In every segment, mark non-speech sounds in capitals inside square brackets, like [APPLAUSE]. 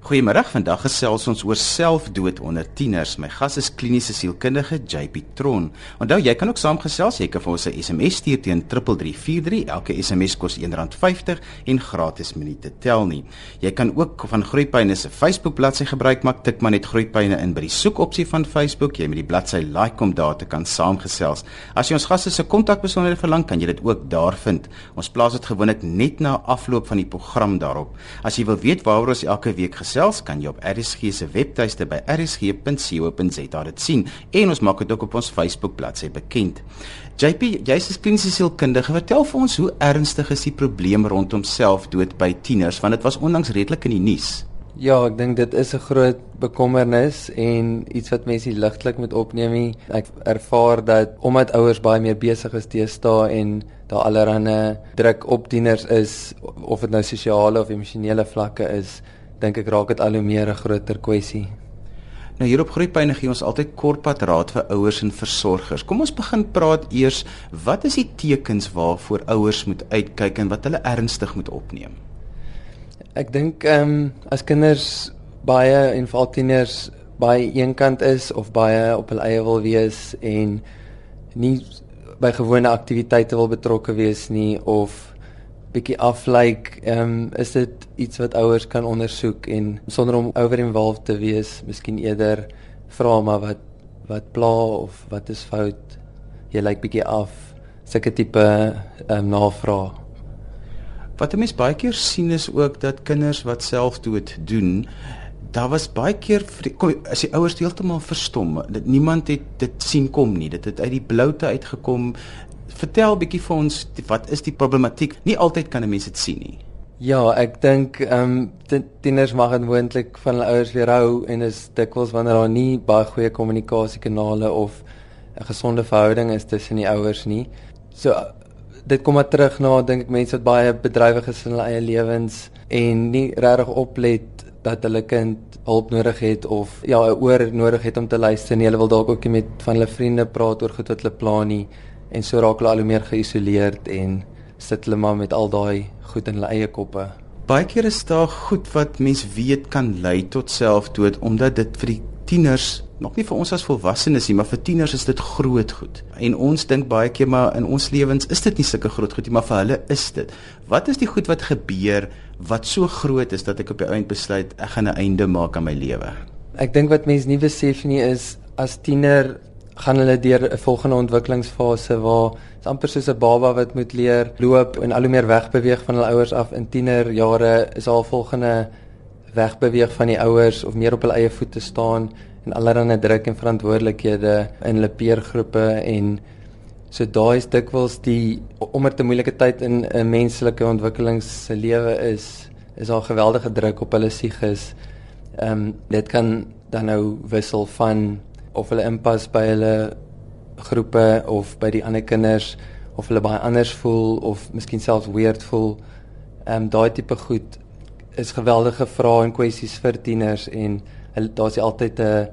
Goeiemôre. Vandag gesels ons oor selfdood onder tieners. My gas is kliniese sielkundige JP Tron. Onthou, jy kan ook saamgesels. Jy kan vir ons 'n SMS stuur teen 3343. Elke SMS kos R1.50 en gratis minute tel nie. Jy kan ook van Groeipyne se Facebook bladsy gebruik maak. Tik maar net Groeipyne in by die soekopsie van Facebook. Jy moet die bladsy like om daar te kan saamgesels. As jy ons gaste se kontakbesonderhede verlang, kan jy dit ook daar vind. Ons plaas dit gewoonlik net na afloop van die program daarop. As jy wil weet waaroor ons elke week gesels, kan jy op RSG se webtuiste by rsg.co.za dit sien en ons maak dit ook op ons Facebook bladsy bekend. JP, jy's 'n kliniese sielkundige. Vertel vir ons hoe ernstig is die probleem rondom selfdood by tieners want dit was onlangs redelik in die nuus. Ja, ek dink dit is 'n groot bekommernis en iets wat mense ligtelik moet opneem. Ek ervaar dat omdat ouers baie meer besig is teenoor en daar allerlei druk op tieners is of dit nou sosiale of emosionele vlakke is, dink ek raak dit al hoe meer 'n groter kwessie. Nou hier op Groepyne gee ons altyd kortpad raad vir ouers en versorgers. Kom ons begin praat eers, wat is die tekens waarvoor ouers moet uitkyk en wat hulle ernstig moet opneem? Ek dink ehm um, as kinders baie en veral tieners baie eenkant is of baie op hul eie wil wees en nie by gewone aktiwiteite wil betrokke wees nie of bietjie aflyk, ehm um, is dit iets wat ouers kan ondersoek en sonder om over-involved te wees, miskien eerder vra maar wat wat pla of wat is fout? Jy lyk bietjie af. Sulke tipe ehm um, navraag. Wat 'n mens baie keer sien is ook dat kinders wat selfdood doen, daar was baie keer kom as die ouers heeltemal verstom. Dat niemand het dit sien kom nie. Dit het uit die bloute uitgekom vertel bietjie vir ons wat is die problematiek? Nie altyd kan 'n mens dit sien nie. Ja, ek dink ehm um, tieners mag moontlik van hulle ouers weerhou en is dikwels wanneer daar nie baie goeie kommunikasiekanale of 'n gesonde verhouding is tussen die ouers nie. So dit kom maar terug na dink ek mense wat baie bedrywig is in hulle eie lewens en nie regtig oplet dat hulle kind hulp nodig het of ja, 'n oor nodig het om te luister nie. Hulle wil dalk ook met van hulle vriende praat oor goed wat hulle plan nie en so raak hulle al hoe meer geïsoleerd en sit hulle maar met al daai goed in hulle eie koppe. Baie keer is daar goed wat mens weet kan lei tot selfdood omdat dit vir die tieners nog nie vir ons as volwassenes nie, maar vir tieners is dit groot goed. En ons dink baie keer maar in ons lewens is dit nie sulke groot goed nie, maar vir hulle is dit. Wat is die goed wat gebeur wat so groot is dat ek op die einde besluit ek gaan 'n einde maak aan my lewe? Ek dink wat mense nie besef nie is as tiener gaan hulle deur 'n volgende ontwikkelingsfase waar dit amper soos 'n baba wat moet leer loop en al hoe meer wegbeweeg van hulle ouers af in tienerjare is al volgende wegbeweeg van die ouers of meer op hulle eie voete staan en allerlei druk en verantwoordelikhede in hulle peergroepe en so daai is dikwels die omdat 'n moeilike tyd in 'n menslike ontwikkelings se lewe is is daar geweldige druk op hulle psiges. Ehm um, dit kan dan nou wissel van of hulle inpas by hulle groepe of by die ander kinders of hulle baie anders voel of miskien selfs weird voel. Ehm um, daai tipe goed is geweldige vrae en kwessies vir tieners en daar's nie altyd 'n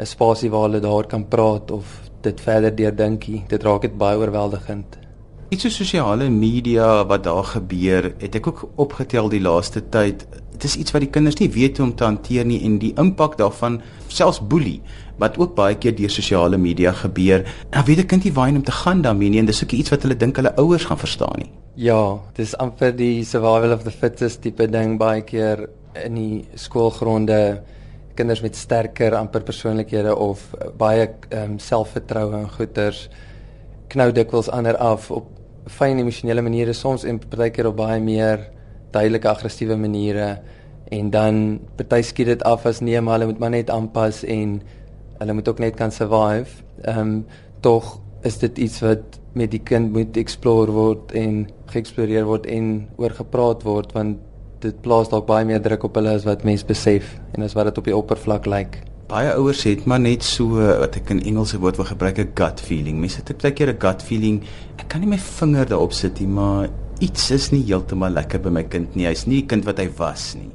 'n spasie waar hulle daar kan praat of dit verder deurdinkie. Dit raak dit baie oorweldigend. Iets so sosiale media wat daar gebeur, het ek ook opgetel die laaste tyd. Dit is iets wat die kinders nie weet hoe om te hanteer nie en die impak daarvan, selfs boelie wat ook baie keer deur sosiale media gebeur. Nou weet 'n kind nie waarheen om te gaan daarmee nie en dis ook iets wat hulle dink hulle ouers gaan verstaan nie. Ja, dis amper die survival of the fittest tipe ding baie keer in die skoolgronde kinders met sterker amper persoonlikhede of baie ehm um, selfvertroue en goeters knou dikwels ander af op fyn emosionele maniere soms en partykeer op baie meer duidelike aggressiewe maniere en dan party skiet dit af as nee maar hulle moet maar net aanpas en hulle moet ook net kan survive. Ehm um, tog is dit iets wat met die kind moet explore word en geëksploreer word en oor gepraat word want dit plaas dalk baie meer druk op hulle as wat mense besef en as wat dit op die oppervlak lyk. Baie ouers het maar net so wat ek in Engelse woord wil gebruik 'n gut feeling. Mense het baie keer 'n gut feeling. Ek kan nie my vinger daarop sit nie, maar iets is nie heeltemal lekker by my kind nie. Hy's nie die kind wat hy was nie.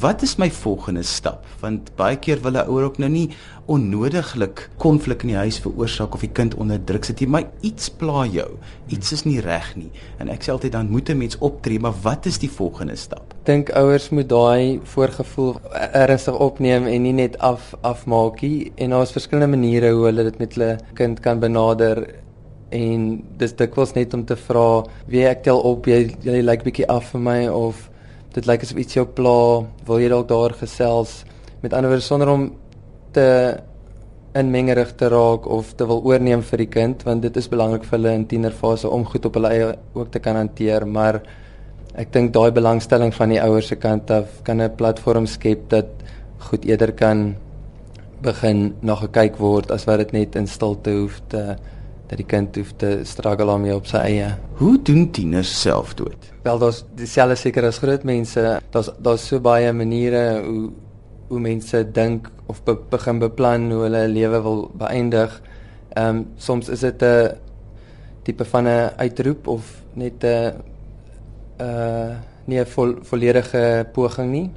Wat is my volgende stap? Want baie keer wil 'n ouer ook nou nie onnodiglik konflik in die huis veroorsaak of die kind onder druk sit nie, maar iets pla jou. Iets is nie reg nie. En ek sê altyd dan moet 'n mens optree, maar wat is die volgende stap? Dink ouers moet daai voorgevoel ernstig opneem en nie net af afmaak nie. En daar's verskillende maniere hoe hulle dit met hulle kind kan benader en dis dikwels net om te vra, "Wie ek tel op, jy jy lyk like bietjie af vir my of dit lyk asof iets jou pla, wil jy dalk daar gesels. Met ander woorde sonder om te inmengerig te raak of te wil oorneem vir die kind want dit is belangrik vir hulle in tienerfase om goed op hulle eie ook te kan hanteer maar ek dink daai belangstelling van die ouers se kant af kan 'n platform skep dat goed eerder kan begin na gekyk word as wat dit net in stilte hoef te dat die kind hoef te struggle daarmee op sy eie. Hoe doen tieners selfdood? Wel daar's dieselfde seker as groot mense. Daar's daar's so baie maniere hoe hoe mense dink of be, begin beplan hoe hulle lewe wil beëindig. Ehm um, soms is dit 'n tipe van 'n uitroep of net 'n uh nie 'n vol, volledige poging nie.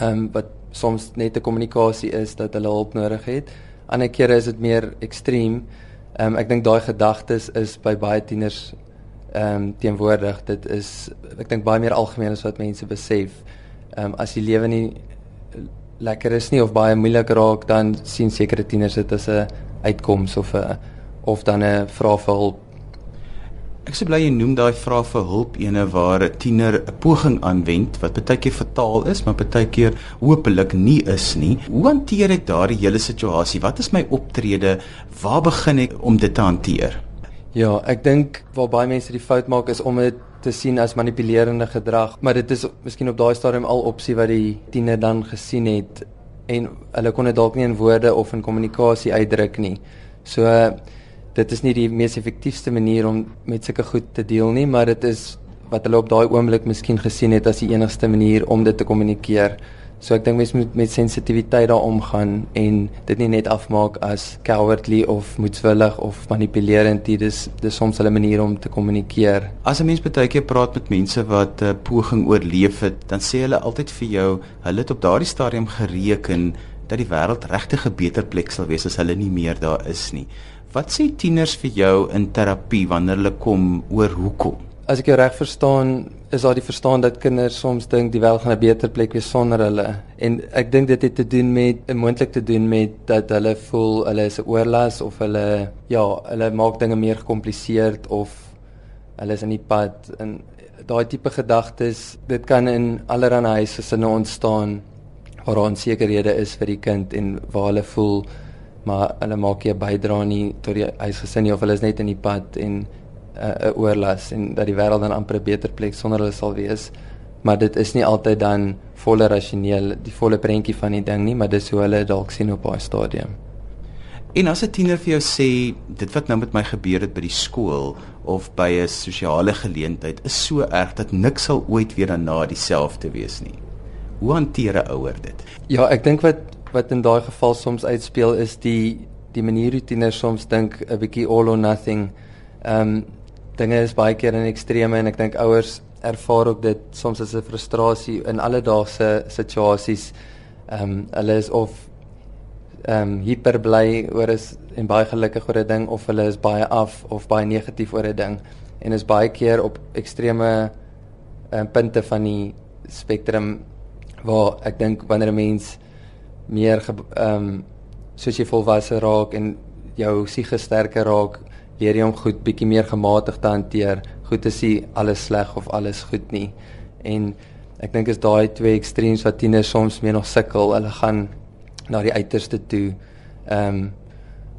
Ehm um, wat soms net 'n kommunikasie is dat hulle hulp nodig het. Ander kere is dit meer ekstreem. Ehm um, ek dink daai gedagtes is by baie tieners ehm um, teenwoordig. Dit is ek dink baie meer algemeen as wat mense besef. Ehm um, as die lewe nie lekker is nie of baie moeilik raak, dan sien sekere tieners dit as 'n uitkoms of 'n of dan 'n vraag vir hulp Ek sê bly jy noem daai vrae vir hulp ene waar 'n tiener 'n poging aanwend wat baie keer fataal is, maar baie keer hopelik nie is nie. Hoe hanteer ek daardie hele situasie? Wat is my optrede? Waar begin ek om dit te hanteer? Ja, ek dink waar baie mense die fout maak is om dit te sien as manipulerende gedrag, maar dit is miskien op daai stadium al opsie wat die tiener dan gesien het en hulle kon dit dalk nie in woorde of in kommunikasie uitdruk nie. So dit is nie die mees effektiefste manier om met sulke goed te deel nie, maar dit is wat hulle op daai oomblik miskien gesien het as die enigste manier om dit te kommunikeer. So ek dink mense moet met sensitiwiteit daaroor omgaan en dit nie net afmaak as cowardly of moedswillig of manipulerend nie. Dis dis soms hulle manier om te kommunikeer. As 'n mens baie keer praat met mense wat 'n uh, poging oorleef het, dan sê hulle altyd vir jou, hulle het op daardie stadium gereken dat die wêreld regtig 'n beter plek sal wees as hulle nie meer daar is nie. Wat sê tieners vir jou in terapie wanneer hulle kom oor hoekom? As ek jou reg verstaan, is daar die verstaan dat kinders soms dink die wêreld gaan 'n beter plek wees sonder hulle. En ek dink dit het te doen met moontlik te doen met dat hulle voel hulle is 'n oorlas of hulle ja, hulle maak dinge meer gekompliseer of hulle is in die pad en daai tipe gedagtes, dit kan in allerlei huisgesinne ontstaan waar onsekerhede is vir die kind en waar hulle voel maar hulle maak nie 'n bydrae nie tot die huisgesin nie of hulle is net in die pad en 'n uh, oorlas en dat die wêreld dan amper 'n beter plek sonder hulle sal wees. Maar dit is nie altyd dan volle rasioneel die volle prentjie van die ding nie, maar dis hoe hulle dalk sien op daai stadium. En as 'n tiener vir jou sê dit wat nou met my gebeur het by die skool of by 'n sosiale geleentheid is so erg dat niks sal ooit weer daarna dieselfde wees nie. Hoe hanteer 'n ouer dit? Ja, ek dink wat wat in daai geval soms uitspeel is die die manier hoe tieners soms dink 'n bietjie all or nothing. Ehm um, dinge is baie keer in extreme en ek dink ouers ervaar ook dit soms as 'n frustrasie in alledaagse situasies. Ehm um, hulle is of ehm um, hiper bly oor is en baie gelukkig oor 'n ding of hulle is baie af of baie negatief oor 'n ding en is baie keer op extreme um, punte van die spektrum waar ek dink wanneer 'n mens meer ehm um, soos jy volwasse raak en jou siege sterker raak, leer jy om goed bietjie meer gematig te hanteer. Goed is nie alles sleg of alles goed nie. En ek dink is daai twee ekstreems wat tieners soms meer nog sukkel. Hulle gaan na die uiterste toe. Ehm um,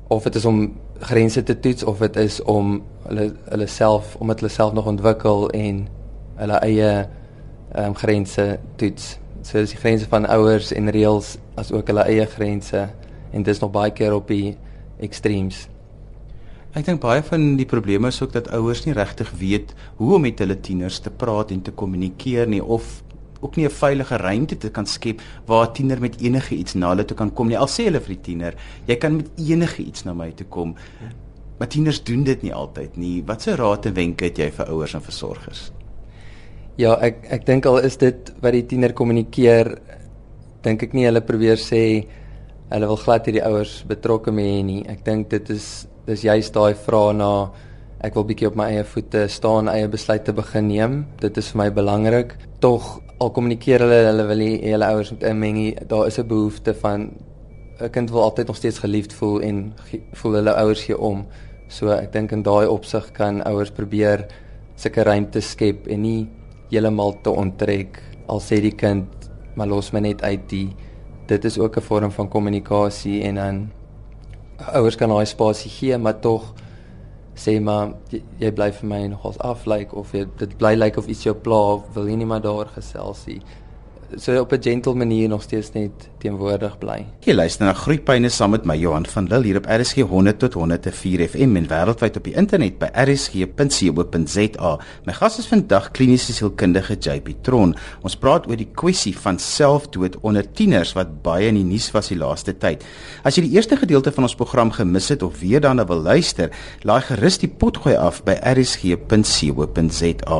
of dit is om grense te toets of dit is om hulle hulle self omdat hulle self nog ontwikkel en hulle eie ehm um, grense toets so dis die grense van ouers en reëls as ook hulle eie grense en dis nog baie keer op die extremes. Ek dink baie van die probleme is ook dat ouers nie regtig weet hoe om met hulle tieners te praat en te kommunikeer nie of ook nie 'n veilige ruimte te kan skep waar 'n tiener met enige iets na hulle toe kan kom nie. Al sê hulle vir die tiener, jy kan met enige iets na my toe kom. Maar tieners doen dit nie altyd nie. Watse raad en wenke het jy vir ouers en versorgers? Ja, ek ek dink al is dit wat die tiener kommunikeer dink ek nie hulle probeer sê hulle wil glad hierdie ouers betrokke mee nie. Ek dink dit is dis juist daai vrae na ek wil bietjie op my eie voete staan, eie besluite begin neem. Dit is vir my belangrik. Tog al kommunikeer hulle hulle wil nie hulle ouers met inmeng nie. Daar is 'n behoefte van 'n kind wil altyd nog steeds geliefd voel en voel hulle ouers gee om. So ek dink in daai opsig kan ouers probeer sulke ruimte skep en nie heeltemal te onttrek al sê die kind maar los my net uit die dit is ook 'n vorm van kommunikasie en dan ouers kan daai spasie gee maar tog sê maar jy, jy bly vir my nogals af lyk like, of jy dit bly lyk like of iets jou pla wil jy nie maar daar gesels nie so op 'n gentle manier nog steeds net teenwoordig bly. Jy luister na Groepyne saam met my Johan van Lille hier op RSG 100 tot 104 FM en wêreldwyd op die internet by rsg.co.za. My gas is vandag kliniese sielkundige JP Tron. Ons praat oor die kwessie van selfdood onder tieners wat baie in die nuus was die laaste tyd. As jy die eerste gedeelte van ons program gemis het of weer daarna wil luister, laai gerus die potgooi af by rsg.co.za.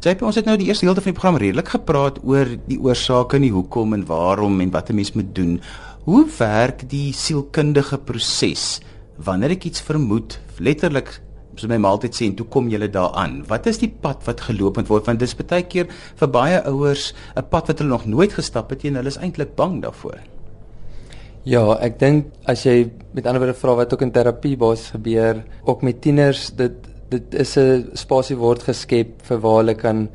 JP, ons het nou die eerste helfte van die program redelik gepraat oor die oorsake en die hoekom en waarom en wat 'n mens moet doen. Hoe werk die sielkundige proses wanneer ek iets vermoed, letterlik so my maaltyd sê en toe kom jy daaraan. Wat is die pad wat geloop moet word want dis baie keer vir baie ouers 'n pad wat hulle nog nooit gestap het en hulle is eintlik bang daarvoor. Ja, ek dink as jy met ander woorde vra wat ook in terapie basis gebeur, ook met tieners, dit dit is 'n spasie word geskep vir waar hulle kan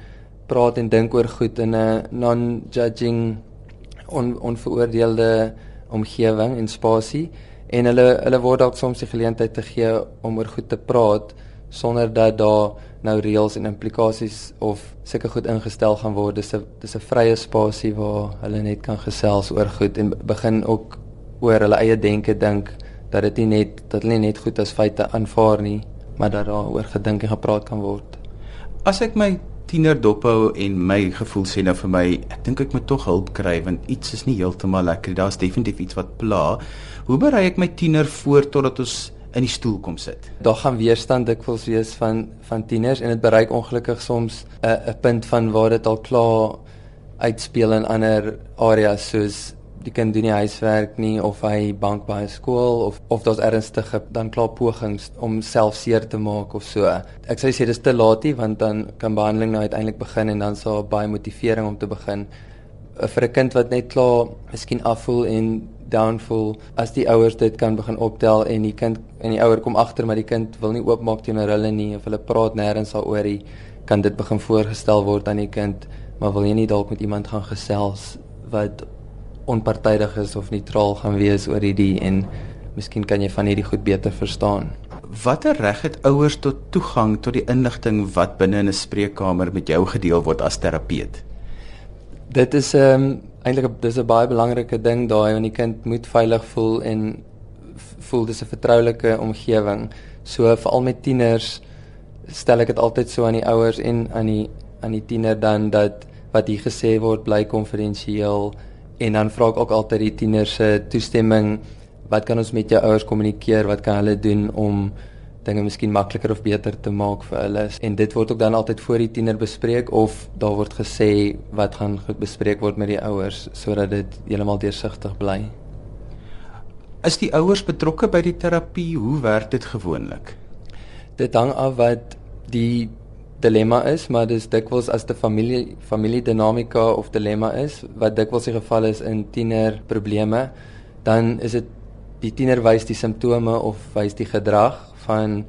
praat en dink oor goed in 'n non-judging on, onveroordeelde omgewing en spasie en hulle hulle word dalk soms die geleentheid te gee om oor goed te praat sonder dat daar nou reëls en implikasies of seker goed ingestel gaan word. Dis 'n dis 'n vrye spasie waar hulle net kan gesels oor goed en begin ook oor hulle eie denke dink dat dit nie net dat hulle nie net goed as feite aanvaar nie, maar dat daaroor gedink en gepraat kan word. As ek my tiener dophou en my gevoel sê nou vir my, ek dink ek moet tog hulp kry want iets is nie heeltemal lekker. Daar's definitief iets wat pla. Hoe berei ek my tiener voor totdat ons in die stoel kom sit? Daar gaan weerstand dikwels wees van van tieners en dit bereik ongelukkig soms 'n 'n punt van waar dit al klaar uitspeel in ander areas soos die kind doen nie huiswerk nie of hy bank by skool of of daar's ernstige dan klaar pogings om self seer te maak of so. Ek sê dis te laat nie want dan kan behandeling nou uiteindelik begin en dan sal baie motivering om te begin eh, vir 'n kind wat net klaar miskien afvoel en downfall as die ouers dit kan begin optel en die kind en die ouer kom agter maar die kind wil nie oopmaak teenoor hulle nie of hulle praat nêrens daaroor nie kan dit begin voorgestel word aan die kind maar wil jy nie dalk met iemand gaan gesels wat onpartydig is of neutraal gaan wees oor hierdie en miskien kan jy van hierdie goed beter verstaan. Watter reg het ouers tot toegang tot die inligting wat binne in 'n spreekkamer met jou gedeel word as terapeut? Dit is ehm um, eintlik dis 'n baie belangrike ding daai want die kind moet veilig voel en voel dis 'n vertroulike omgewing. So veral met tieners stel ek dit altyd so aan die ouers en aan die aan die tiener dan dat wat hier gesê word bly konfidensieel En dan vra ek ook altyd die tieners se toestemming. Wat kan ons met jou ouers kommunikeer? Wat kan hulle doen om dinge miskien makliker of beter te maak vir hulle? En dit word ook dan altyd voor die tiener bespreek of daar word gesê wat gaan bespreek word met die ouers sodat dit heeltemal deursigtig bly. Is die ouers betrokke by die terapie? Hoe werk dit gewoonlik? Dit hang af wat die dilemma is, maar dis dikwels as 'n familie familiedinamika of dilemma is wat dikwels die geval is in tienerprobleme, dan is dit die tiener wys die simptome of wys die gedrag van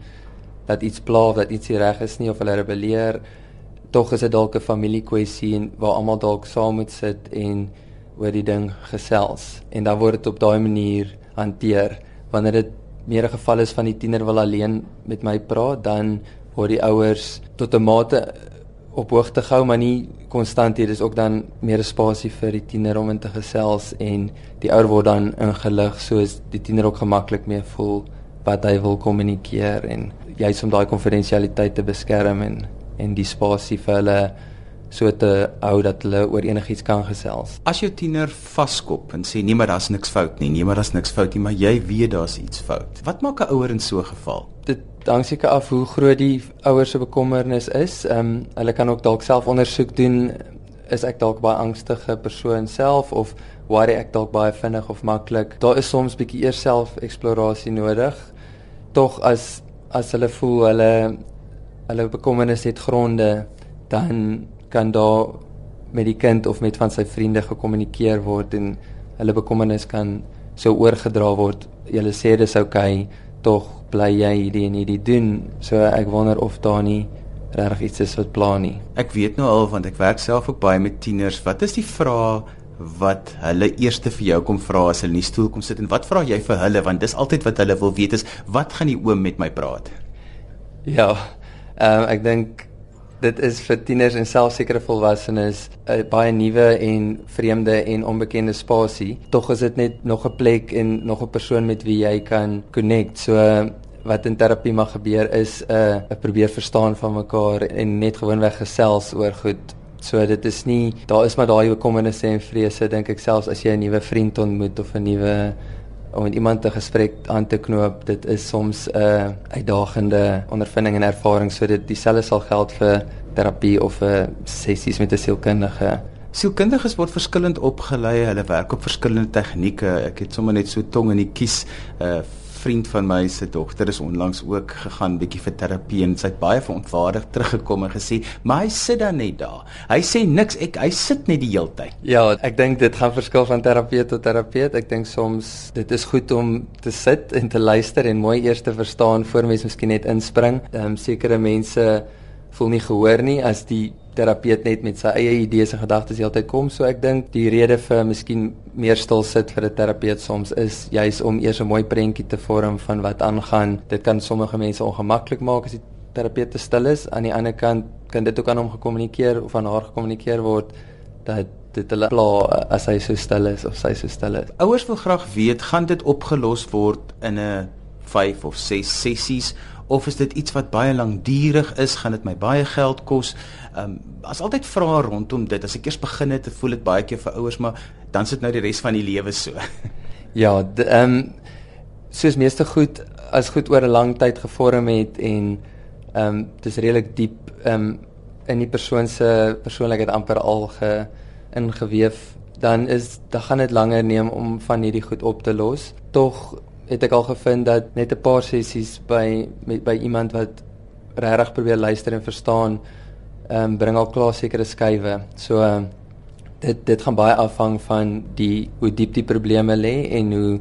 dat iets pla of dat iets reg is nie of hulle rebelleer. Tog is dit dalk 'n familiekwessie waar almal dalk saam moet sit en oor die ding gesels en dan word dit op daai manier hanteer. Wanneer dit meer 'n geval is van die tiener wil alleen met my praat, dan word die ouers tot 'n mate op hoogte gehou maar nie konstant hier is ook dan meer spasie vir die tiener om in te gesels en die ouer word dan ingelig soos die tiener ook gemaklik mee voel wat hy wil kommunikeer en jy's om daai konfidensialiteit te beskerm en en die spasie vir hulle so te hou dat hulle oor enigiets kan gesels. As jou tiener vaskop en sê nee maar daar's niks fout nie, nee maar daar's niks fout nie, maar jy weet daar's iets fout. Wat maak 'n ouer in so 'n geval? Dit hang seker af hoe groot die ouers se bekommernis is. Ehm um, hulle kan ook dalk self ondersoek doen is ek dalk baie angstige persoon self of worry ek dalk baie vinnig of maklik. Daar is soms bietjie eers self-eksplorasie nodig. Tog as as hulle voel hulle hulle bekommernis het gronde, dan kan daar met die kind of met van sy vriende gekommunikeer word en hulle bekommernis kan so oorgedra word. Julle sê dis oukei, okay, tog bly jy hierdie en hierdie doen. So ek wonder of daar nie regtig iets is wat pla nie. Ek weet nou al want ek werk self ook baie met tieners. Wat is die vrae wat hulle eerste vir jou kom vra as hulle in die stoel kom sit en wat vra jy vir hulle want dis altyd wat hulle wil weet is wat gaan die oom met my praat? Ja. Ehm um, ek dink dit is vir tieners en selfsekere volwassenes 'n baie nuwe en vreemde en onbekende spasie. Tog is dit net nog 'n plek en nog 'n persoon met wie jy kan connect. So wat in terapie mag gebeur is 'n uh, 'n probeer verstaan van mekaar en net gewoonweg gesels oor goed. So dit is nie daar is maar daai bekommernisse en vrese dink ek selfs as jy 'n nuwe vriend ontmoet of 'n nuwe om met iemand 'n gesprek aan te knoop, dit is soms 'n uh, uitdagende ondervinding en ervaring. So dit dieselfde sal geld vir terapie of vir uh, sessies met 'n sielkundige. Sielkundiges word verskillend opgelei. Hulle werk op verskillende tegnieke. Ek het sommer net so tong in die kies uh vriend van my se dogter is onlangs ook gegaan bietjie vir terapie en sy het baie verontwaardig teruggekom en gesê, "Maar hy sit dan net daar. Hy sê niks. Ek hy sit net die hele tyd." Ja, ek dink dit gaan verskil van terapeut tot terapeut. Ek dink soms dit is goed om te sit en te luister en mooi eers te verstaan voor mens miskien net inspring. Ehm um, sekere mense voel nie gehoor nie as die terapeut net met sy eie idees en gedagtes heeltyd kom. So ek dink die rede vir miskien meer stil sit vir 'n terapeut soms is juis om eers 'n mooi prentjie te vorm van wat aangaan. Dit kan sommige mense ongemaklik maak as die terapeut te stil is. Aan die ander kant kan dit ook aan hom gekommunikeer of aan haar gekommunikeer word dat dit hulle pla as hy so stil is of sy so stil is. Ouers wil graag weet, gaan dit opgelos word in 'n 5 of 6 sessies of is dit iets wat baie lankdurig is, gaan dit my baie geld kos? Ehm um, as altyd vrae rondom dit. As ek eers begin het, voel dit baie keer vir ouers, maar dan sit nou die res van die lewe so. [LAUGHS] ja, ehm um, soos meeste goed as goed oor 'n lang tyd gevorm het en ehm um, dis redelik diep ehm um, in die persoon se persoonlikheid amper al ge ingeweef dan is dan gaan dit langer neem om van hierdie goed op te los. Tog het ek al gevind dat net 'n paar sessies by met by iemand wat regtig probeer luister en verstaan, ehm um, bring al klaar sekere skuwe. So ehm um, dit dit gaan baie afhang van die hoe diep die probleme lê en hoe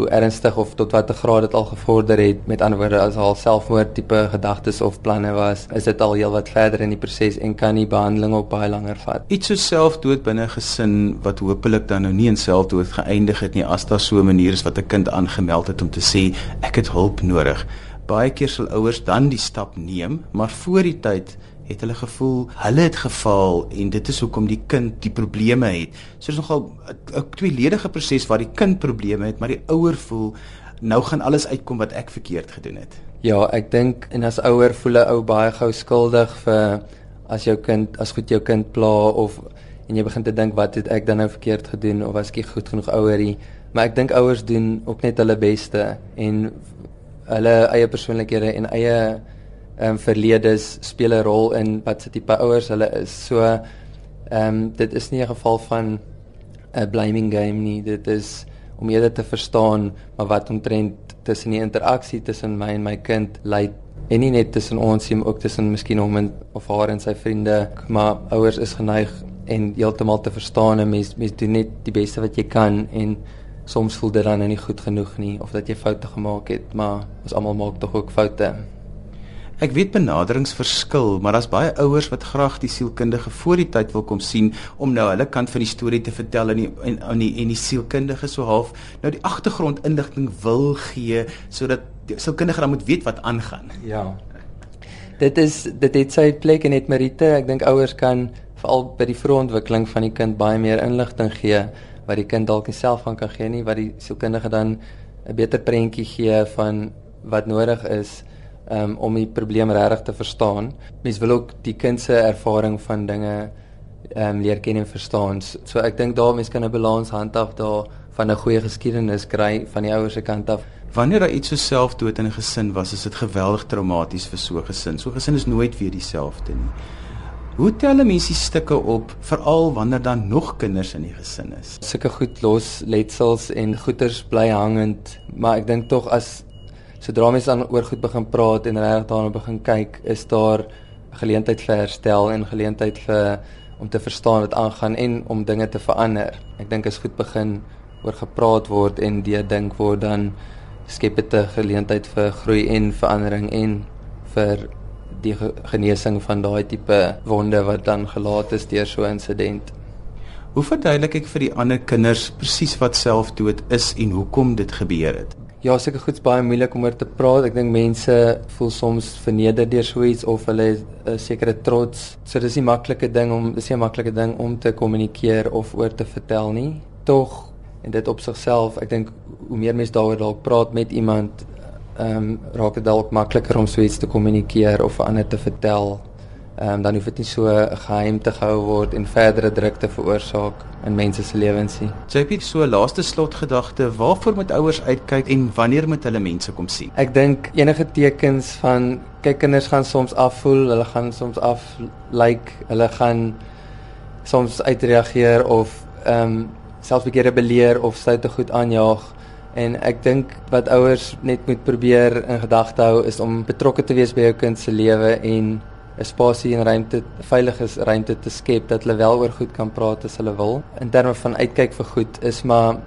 hoe ernstig of tot watter graad dit al gevorder het. Met ander woorde, as al selfmoord tipe gedagtes of planne was, is dit al heelwat verder in die proses en kan die behandeling ook baie langer vat. Iets so selfdood binne 'n gesin wat hopelik dan nou nie in selfdood geëindig het nie, as daar so 'n manier is wat 'n kind aangemeld het om te sê ek het hulp nodig. Baie keer sal ouers dan die stap neem, maar voor die tyd het hulle gevoel hulle het gefaal en dit is hoekom die kind die probleme het. So dis nogal 'n tweeledige proses waar die kind probleme het, maar die ouer voel nou gaan alles uitkom wat ek verkeerd gedoen het. Ja, ek dink en as ouer voel 'n ou baie gou skuldig vir as jou kind as goed jou kind pla of en jy begin te dink wat het ek dan nou verkeerd gedoen of was ek goed genoeg ouerie? Maar ek dink ouers doen ook net hulle beste en hulle eie persoonlikhede en eie ehm um, verledes speel 'n rol in wat se tipe ouers hulle is. So ehm um, dit is nie 'n geval van 'n blaming game nie. Dit is om eerder te verstaan maar wat omtrent tussen die interaksie tussen my en my kind lei en nie net tussen ons nie, maar ook tussen miskien hom en of haar en sy vriende. Maar ouers is geneig en heeltemal te verstaan en mens mens doen net die beste wat jy kan en soms voel dit dan nou nie goed genoeg nie of dat jy foute gemaak het, maar ons almal maak tog ook foute. Ek weet benaderings verskil, maar daar's baie ouers wat graag die sielkundige voor die tyd wil kom sien om nou hulle kant van die storie te vertel en die en, en die en die sielkundige so half nou die agtergrond inligting wil gee sodat die sielkundige dan moet weet wat aangaan. Ja. Dit is dit het sy plek en het Marite, ek dink ouers kan veral by die vroegontwikkeling van die kind baie meer inligting gee wat die kind dalk self van kan gee nie, wat die sielkundige dan 'n beter prentjie gee van wat nodig is um, om die probleem regtig te verstaan. Mens wil ook die kind se ervaring van dinge ehm um, leer ken en verstaan. So, ek dink daar mense kan 'n balans handhaaf daar van 'n goeie geskiedenis kry van die ouers se kant af. Wanneer daar iets so selfdood in 'n gesin was, is dit geweldig traumaties vir so 'n gesin. So 'n gesin is nooit weer dieselfde nie. Hoe tel 'n mens die stukke op veral wanneer daar nog kinders in die gesin is? Sulke goed los letsels en goeters bly hangend, maar ek dink tog as sodra mens dan oor goed begin praat en regtig daarna begin kyk, is daar geleentheid vir herstel en geleentheid vir om te verstaan wat aangaan en om dinge te verander. Ek dink as goed begin oor gepraat word en deur dink word dan skep dit 'n geleentheid vir groei en verandering en vir die genesing van daai tipe wonde wat dan gelaat is deur so 'n insident. Hoe verduidelik ek vir die ander kinders presies wat selfdood is en hoekom dit gebeur het? Ja, seker goed's baie moeilik om oor te praat. Ek dink mense voel soms verneder deur so iets of hulle 'n sekere trots. So dis nie maklike ding om dis nie 'n maklike ding om te kommunikeer of oor te vertel nie. Tog en dit op sigself, ek dink hoe meer mense daaroor dalk praat met iemand, ehm um, raak dit dalk makliker om so iets te kommunikeer of aan ander te vertel. Um, dan hoef dit nie so geheim te gehou word en verdere druk te veroorsaak in mense se lewens nie. JP, so laaste slotgedagte, waarvoor moet ouers uitkyk en wanneer moet hulle mense kom sien? Ek dink enige tekens van kyk kinders gaan soms afvoel, hulle gaan soms af like, hulle gaan soms uitreageer of ehm um, selfs 'n keer rebelleer of sy te goed aanjaag. En ek dink wat ouers net moet probeer in gedagte hou is om betrokke te wees by jou kind se lewe en 'n spasie en ruimte, veilige ruimte te skep dat hulle wel oor goed kan praat as hulle wil. In terme van uitkyk vir goed is maar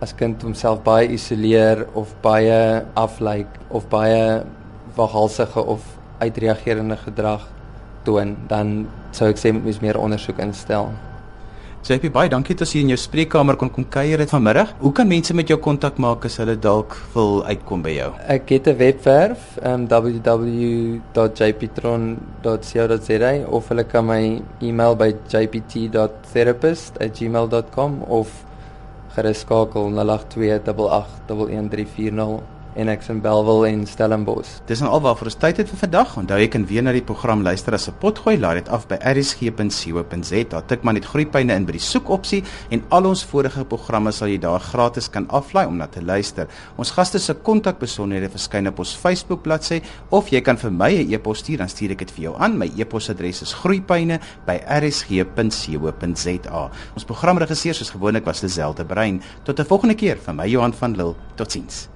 as kind homself baie isoleer of baie aflyk of baie waghalsige of uitreagerende gedrag toon, dan sou ek sê mens meer ondersoek instel. So ek baie dankie dat jy in jou spreekkamer kon kom kuier dit vanmiddag. Hoe kan mense met jou kontak maak as hulle dalk wil uitkom by jou? Ek het 'n webwerf, um, www.jptron.co.za of hulle kan my e-mail by jpt.therapist@gmail.com of gerus skakel 082 88 13440. Enix in Bellville en Stellenbosch. Dis nou alwaar vir ons tyd het vir vandag. Onthou jy kan weer na die program luister as 'n potgooi. Laai dit af by rsg.co.za. Tik maar net groeipyne in by die soekopsie en al ons vorige programme sal jy daar gratis kan aflaai om na te luister. Ons gaste se kontakbesonderhede verskyn op ons Facebook bladsy of jy kan vir my 'n e-pos stuur, dan stuur ek dit vir jou aan. My e-posadres is groeipyne@rsg.co.za. Ons programregisseur soos gewoonlik was Liselde Brein. Tot 'n volgende keer van my Johan van Lille. Totsiens.